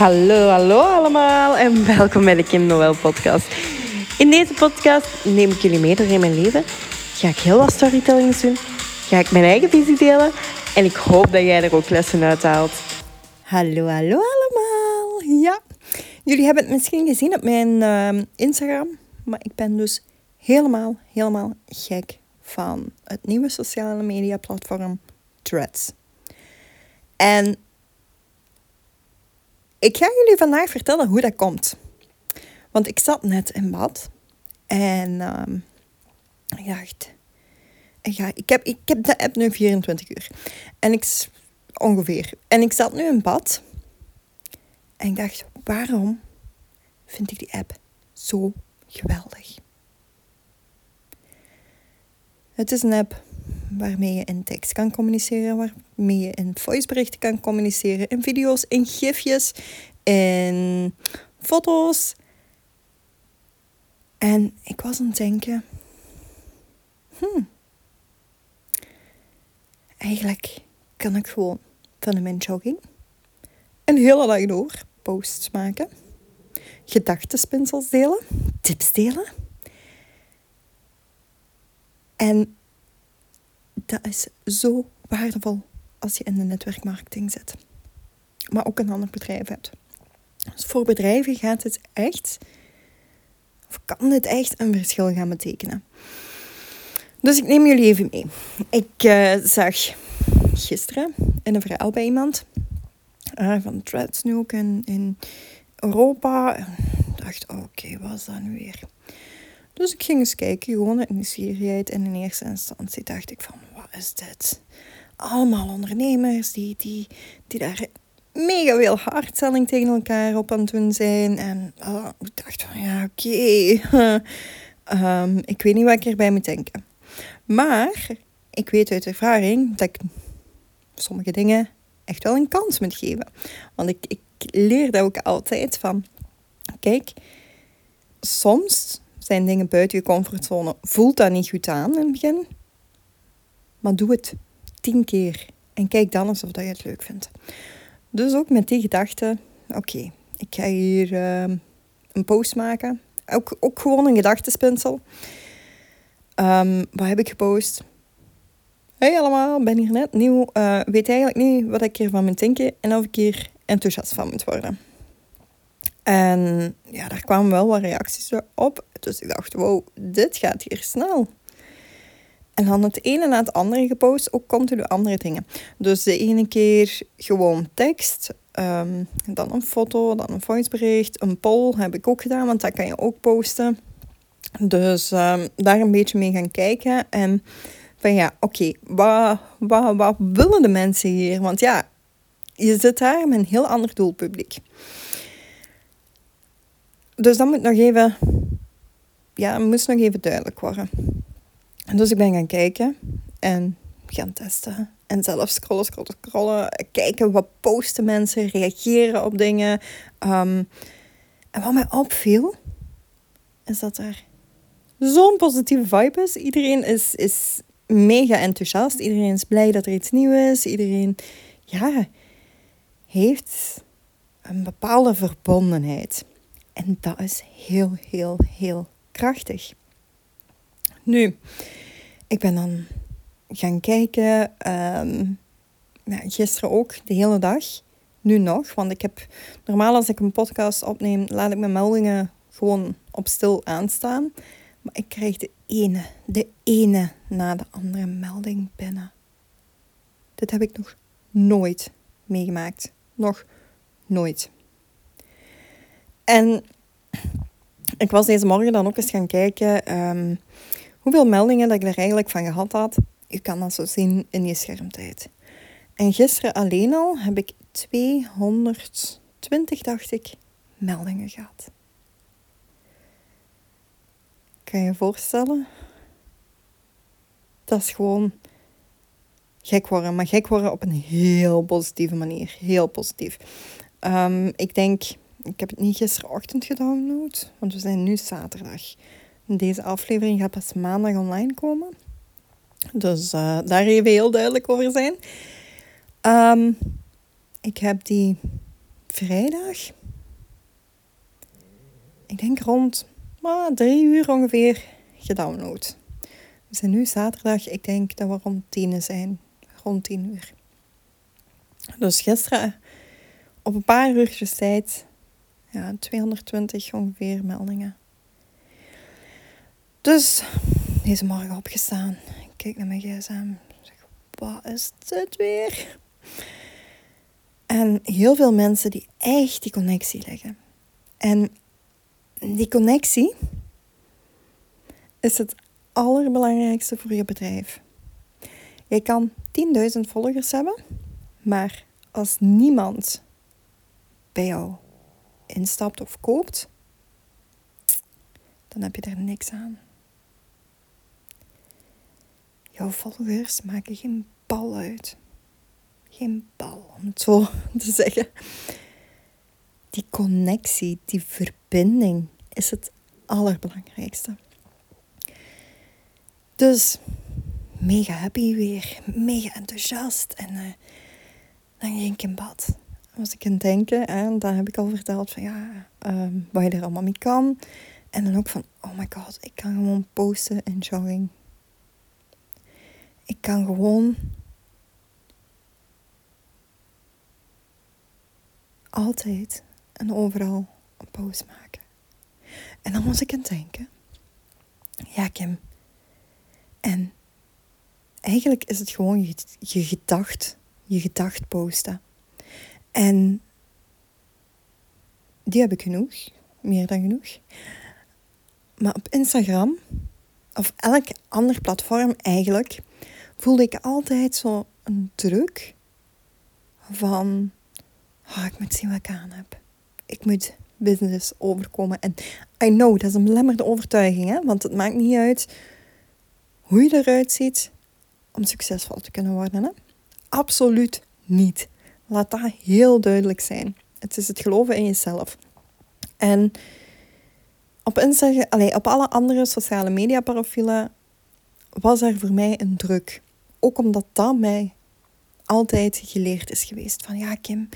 Hallo, hallo allemaal en welkom bij de Kim Noël podcast. In deze podcast neem ik jullie mee door in mijn leven. Ga ik heel wat storytellings doen. Ga ik mijn eigen visie delen. En ik hoop dat jij er ook lessen uit haalt. Hallo, hallo allemaal. Ja, jullie hebben het misschien gezien op mijn uh, Instagram. Maar ik ben dus helemaal, helemaal gek van het nieuwe sociale media platform Threads. En ik ga jullie vandaag vertellen hoe dat komt. Want ik zat net in bad en uh, ik dacht, ik, ik, heb, ik heb de app nu 24 uur. En ik, ongeveer. En ik zat nu in bad en ik dacht, waarom vind ik die app zo geweldig? Het is een app waarmee je in tekst kan communiceren, waarmee je in voiceberichten kan communiceren, in video's, in gifjes, in foto's. En ik was aan het denken, hmm, eigenlijk kan ik gewoon van mijn jogging een hele dag door posts maken, gedachtenspinsels delen, tips delen. En dat is zo waardevol als je in de netwerkmarketing zit. Maar ook een ander bedrijf hebt. Dus voor bedrijven gaat het echt, of kan het echt een verschil gaan betekenen. Dus ik neem jullie even mee. Ik uh, zag gisteren in een verhaal bij iemand uh, van Threads nu ook in, Europa. Ik dacht, oké, wat is dat nu weer? Dus ik ging eens kijken, gewoon in nieuwsgierigheid. En in eerste instantie dacht ik van, is dit? Allemaal ondernemers die, die, die daar mega veel hardstelling tegen elkaar op aan het doen zijn. En oh, ik dacht van, ja, oké. Ehm, ik weet niet wat ik erbij moet denken. Maar ik weet uit ervaring dat ik sommige dingen echt wel een kans moet geven. Want ik, ik leer dat ook altijd van, kijk, soms zijn dingen buiten je comfortzone. Voelt dat niet goed aan in het begin. Maar doe het tien keer. En kijk dan eens of dat je het leuk vindt. Dus ook met die gedachte. Oké, ik ga hier uh, een post maken. Ook, ook gewoon een gedachtespinsel. Um, wat heb ik gepost? Hey allemaal, ben hier net nieuw. Uh, weet eigenlijk niet wat ik hiervan moet denken en of ik hier enthousiast van moet worden. En ja, daar kwamen wel wat reacties op. Dus ik dacht, wow, dit gaat hier snel. En dan het ene na het andere gepost, ook continu andere dingen. Dus de ene keer gewoon tekst, um, dan een foto, dan een voicebericht, een poll heb ik ook gedaan, want dat kan je ook posten. Dus um, daar een beetje mee gaan kijken. En van ja, oké, wat, wat, wat willen de mensen hier? Want ja, je zit daar met een heel ander doelpubliek. Dus dat moet nog even, ja, moest nog even duidelijk worden. Dus ik ben gaan kijken en gaan testen. En zelf scrollen, scrollen, scrollen. Kijken wat posten mensen, reageren op dingen. Um, en wat mij opviel, is dat er zo'n positieve vibe is. Iedereen is, is mega enthousiast. Iedereen is blij dat er iets nieuws is. Iedereen, ja, heeft een bepaalde verbondenheid. En dat is heel, heel, heel krachtig. Nu, ik ben dan gaan kijken, ja, gisteren ook, de hele dag. Nu nog, want ik heb normaal als ik een podcast opneem, laat ik mijn meldingen gewoon op stil aanstaan. Maar ik krijg de ene, de ene na de andere melding binnen. Dit heb ik nog nooit meegemaakt. Nog nooit. En ik was deze morgen dan ook eens gaan kijken um, hoeveel meldingen dat ik er eigenlijk van gehad had. Je kan dat zo zien in je schermtijd. En gisteren alleen al heb ik 220, dacht ik, meldingen gehad. Kan je je voorstellen? Dat is gewoon gek worden. Maar gek worden op een heel positieve manier. Heel positief. Um, ik denk ik heb het niet gisterochtend gedownload, want we zijn nu zaterdag. Deze aflevering gaat pas maandag online komen. Dus uh, daar even heel duidelijk over zijn. Um, ik heb die vrijdag, ik denk rond maar, drie uur ongeveer, gedownload. We zijn nu zaterdag, ik denk dat we rond tien zijn. Rond tien uur. Dus gisteren op een paar uurtjes tijd, ja, 220 ongeveer meldingen. Dus deze morgen opgestaan. Ik kijk naar mijn gsm. Zeg, wat is dit weer? En heel veel mensen die echt die connectie leggen. En die connectie is het allerbelangrijkste voor je bedrijf. Je kan 10.000 volgers hebben, maar als niemand bij jou instapt of koopt, dan heb je er niks aan. Jouw volgers maken geen bal uit. Geen bal, om het zo te zeggen. Die connectie, die verbinding is het allerbelangrijkste. Dus mega happy weer, mega enthousiast. En uh, dan ging ik in bad. Was ik in denken en dan heb ik al verteld van ja, um, wat je er allemaal mee kan. En dan ook van, oh my god, ik kan gewoon posten in jogging. Ik kan gewoon altijd en overal een post maken. En dan was ik aan denken, ja Kim, en eigenlijk is het gewoon je, je gedacht, je gedacht posten. En die heb ik genoeg, meer dan genoeg. Maar op Instagram, of elk ander platform eigenlijk, voelde ik altijd zo een druk van, oh, ik moet zien wat ik aan heb. Ik moet business overkomen. En I know, dat is een belemmerde overtuiging, hè? want het maakt niet uit hoe je eruit ziet om succesvol te kunnen worden. Hè? Absoluut niet. Laat dat heel duidelijk zijn. Het is het geloven in jezelf. En op, Instagram, allez, op alle andere sociale media profielen was er voor mij een druk. Ook omdat dat mij altijd geleerd is geweest. Van ja, Kim,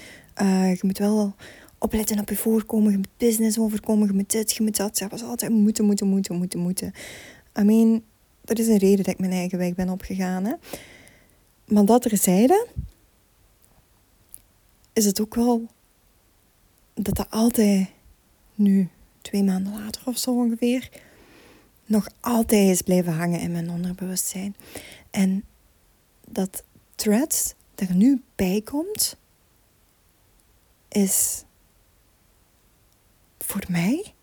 uh, je moet wel opletten op je voorkomen. Je moet business overkomen. Je moet dit, je moet dat. Dat was altijd moeten, moeten, moeten, moeten, moeten. I mean, dat is een reden dat ik mijn eigen weg ben opgegaan. Hè. Maar dat zeiden, is het ook wel dat dat altijd nu, twee maanden later of zo ongeveer, nog altijd is blijven hangen in mijn onderbewustzijn. En dat threads er nu bij komt, is voor mij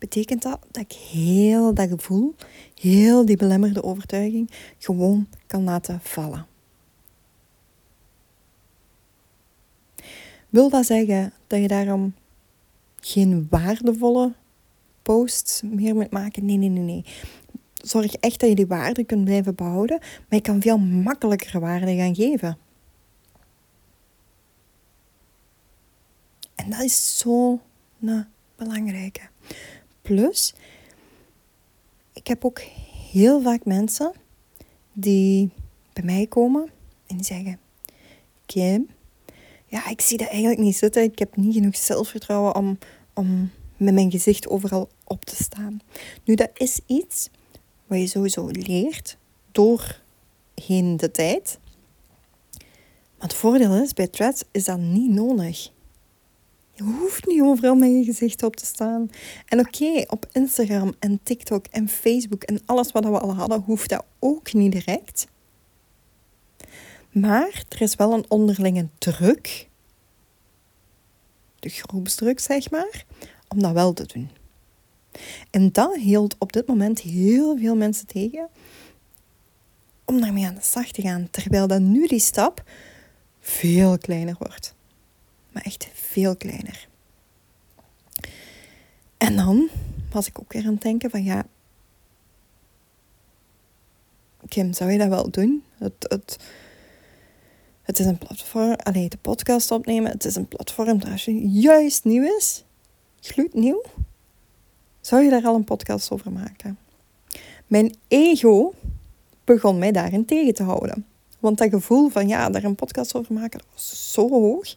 betekent dat dat ik heel dat gevoel, heel die belemmerde overtuiging gewoon kan laten vallen. Wil dat zeggen dat je daarom geen waardevolle posts meer moet maken? Nee, nee, nee, nee. Zorg echt dat je die waarde kunt blijven behouden, maar je kan veel makkelijker waarde gaan geven. En dat is zo een belangrijke. Plus, ik heb ook heel vaak mensen die bij mij komen en zeggen: Kim, ja, ik zie dat eigenlijk niet zitten. Ik heb niet genoeg zelfvertrouwen om, om met mijn gezicht overal op te staan. Nu, dat is iets wat je sowieso leert doorheen de tijd. Maar het voordeel is, bij threads is dat niet nodig. Je hoeft niet overal met je gezicht op te staan. En oké, op Instagram en TikTok en Facebook en alles wat we al hadden, hoeft dat ook niet direct. Maar er is wel een onderlinge druk, de groepsdruk zeg maar, om dat wel te doen. En dat hield op dit moment heel veel mensen tegen om daarmee aan de slag te gaan. Terwijl dat nu die stap veel kleiner wordt maar echt veel kleiner. En dan was ik ook weer aan het denken van ja, Kim, zou je dat wel doen? Het, het, het is een platform, alleen de podcast opnemen, het is een platform dat juist nieuw is, gloednieuw. Zou je daar al een podcast over maken? Mijn ego begon mij daarin tegen te houden. Want dat gevoel van ja, daar een podcast over maken, dat was zo hoog.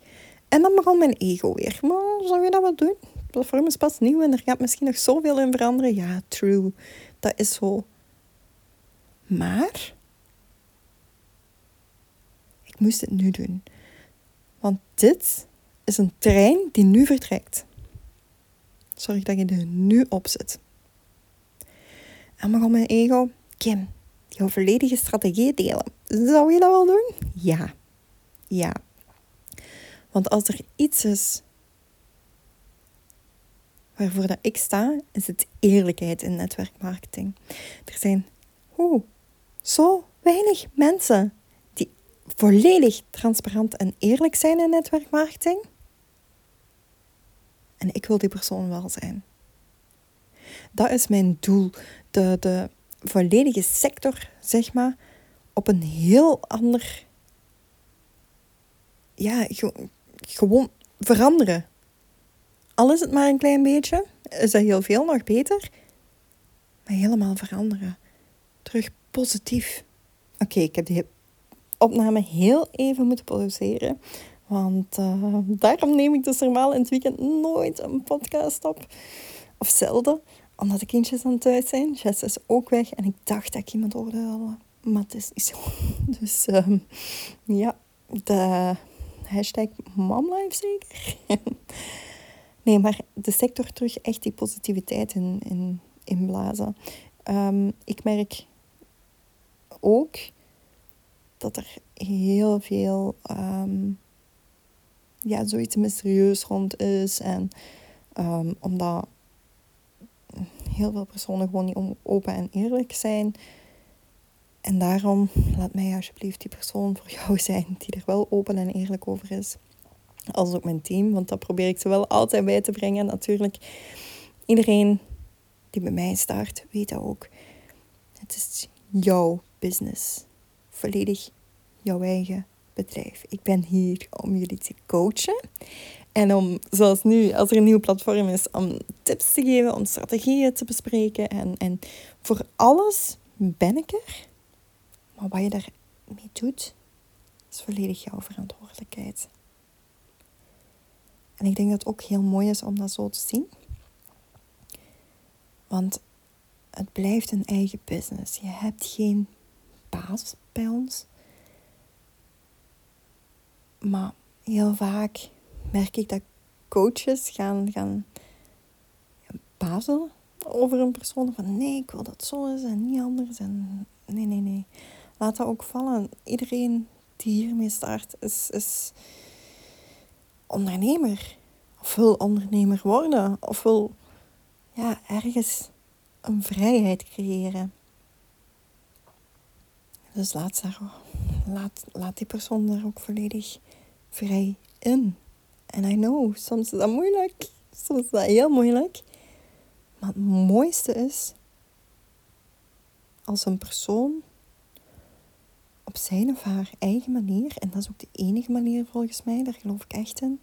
En dan begon mijn ego weer. Maar zou je dat wel doen? Het platform is pas nieuw en er gaat misschien nog zoveel in veranderen. Ja, true. Dat is zo. Maar ik moest het nu doen. Want dit is een trein die nu vertrekt. Zorg dat je er nu op zit. En begon mijn ego, Kim, jouw volledige strategie delen. Zou je dat wel doen? Ja. Ja. Want als er iets is waarvoor dat ik sta, is het eerlijkheid in netwerkmarketing. Er zijn oh, zo weinig mensen die volledig transparant en eerlijk zijn in netwerkmarketing. En ik wil die persoon wel zijn. Dat is mijn doel. De, de volledige sector, zeg maar, op een heel ander. Ja, gewoon veranderen. Al is het maar een klein beetje, is dat heel veel nog beter. Maar helemaal veranderen. Terug positief. Oké, ik heb die opname heel even moeten produceren. Want uh, daarom neem ik dus normaal in het weekend nooit een podcast op. Of zelden, omdat de kindjes aan thuis zijn. Jess is ook weg en ik dacht dat ik iemand hoorde. Maar het is niet zo. Dus uh, ja, de hashtag momlife zeker. nee, maar de sector terug echt die positiviteit in, in, inblazen. Um, ik merk ook dat er heel veel um, ja, zoiets mysterieus rond is. En um, omdat heel veel personen gewoon niet open en eerlijk zijn. En daarom laat mij alsjeblieft die persoon voor jou zijn die er wel open en eerlijk over is. Als ook mijn team, want dat probeer ik ze wel altijd bij te brengen. Natuurlijk, iedereen die bij mij start, weet dat ook. Het is jouw business. Volledig jouw eigen bedrijf. Ik ben hier om jullie te coachen. En om, zoals nu, als er een nieuw platform is, om tips te geven, om strategieën te bespreken. En, en voor alles ben ik er. Maar wat je daarmee doet, is volledig jouw verantwoordelijkheid. En ik denk dat het ook heel mooi is om dat zo te zien. Want het blijft een eigen business. Je hebt geen baas bij ons. Maar heel vaak merk ik dat coaches gaan, gaan bazen over een persoon. Van nee, ik wil dat zo is en niet anders. En nee, nee, nee. Laat dat ook vallen. Iedereen die hiermee start is, is ondernemer. Of wil ondernemer worden. Of wil ja, ergens een vrijheid creëren. Dus laat, daar, laat, laat die persoon daar ook volledig vrij in. En I know, soms is dat moeilijk. Soms is dat heel moeilijk. Maar het mooiste is als een persoon op zijn of haar eigen manier, en dat is ook de enige manier volgens mij, daar geloof ik echt in,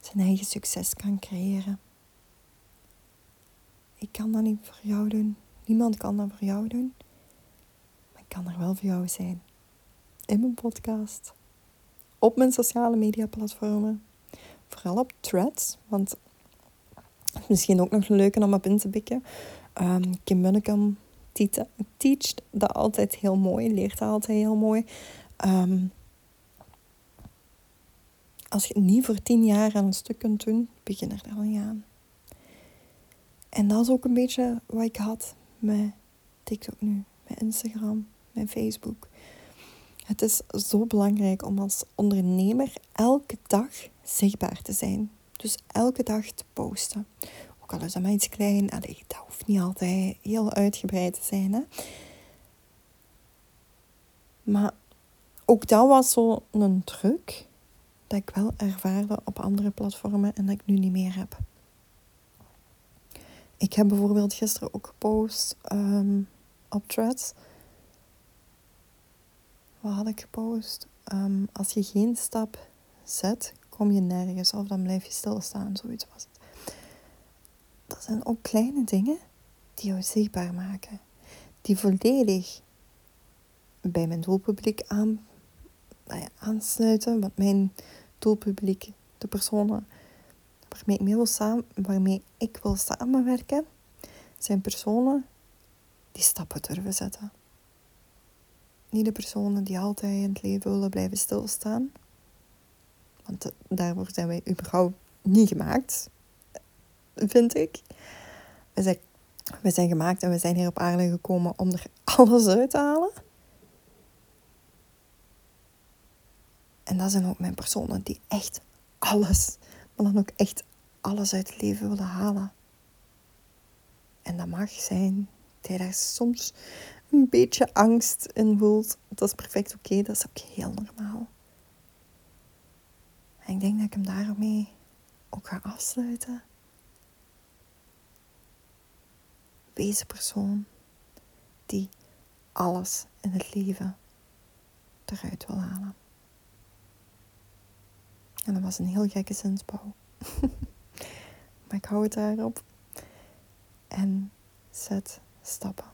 zijn eigen succes kan creëren. Ik kan dat niet voor jou doen. Niemand kan dat voor jou doen. Maar ik kan er wel voor jou zijn. In mijn podcast op mijn sociale media platformen. Vooral op threads, want misschien ook nog een leuke om op in te bikken. Um, Kim Munnekom teacht dat altijd heel mooi, leert dat altijd heel mooi. Ehm, als je het niet voor tien jaar aan een stuk kunt doen, begin er dan aan. En dat is ook een beetje wat ik had met TikTok nu, met Instagram, met Facebook. Het is zo belangrijk om als ondernemer elke dag zichtbaar te zijn. Dus elke dag te posten. Ook al is dat maar iets klein, dat hoeft niet altijd heel uitgebreid te zijn. Hè? Maar ook dat was zo een truc dat ik wel ervaarde op andere platformen en dat ik nu niet meer heb. Ik heb bijvoorbeeld gisteren ook gepost um, op Threads wat had ik gepost? Um, als je geen stap zet, kom je nergens of dan blijf je stilstaan. Zoiets was het. Dat zijn ook kleine dingen die jou zichtbaar maken. Die volledig bij mijn doelpubliek aan, nou ja, aansluiten. Want mijn doelpubliek de personen waarmee ik, wil samen, waarmee ik wil samenwerken, zijn personen die stappen durven zetten. Niet de personen die altijd in het leven willen blijven stilstaan. Want daarvoor zijn wij überhaupt niet gemaakt, vind ik. We zijn, we zijn gemaakt en we zijn hier op aarde gekomen om er alles uit te halen. En dat zijn ook mijn personen die echt alles, maar dan ook echt alles uit het leven willen halen. En dat mag zijn dat soms een beetje angst in voelt. Dat is perfect oké, dat is ook heel normaal. En ik denk dat ik hem daarmee ook ga afsluiten. Een persoon die alles in het leven eruit wil halen. En dat was een heel gekke zinsbouw. maar ik hou het daarop. En zet stappen.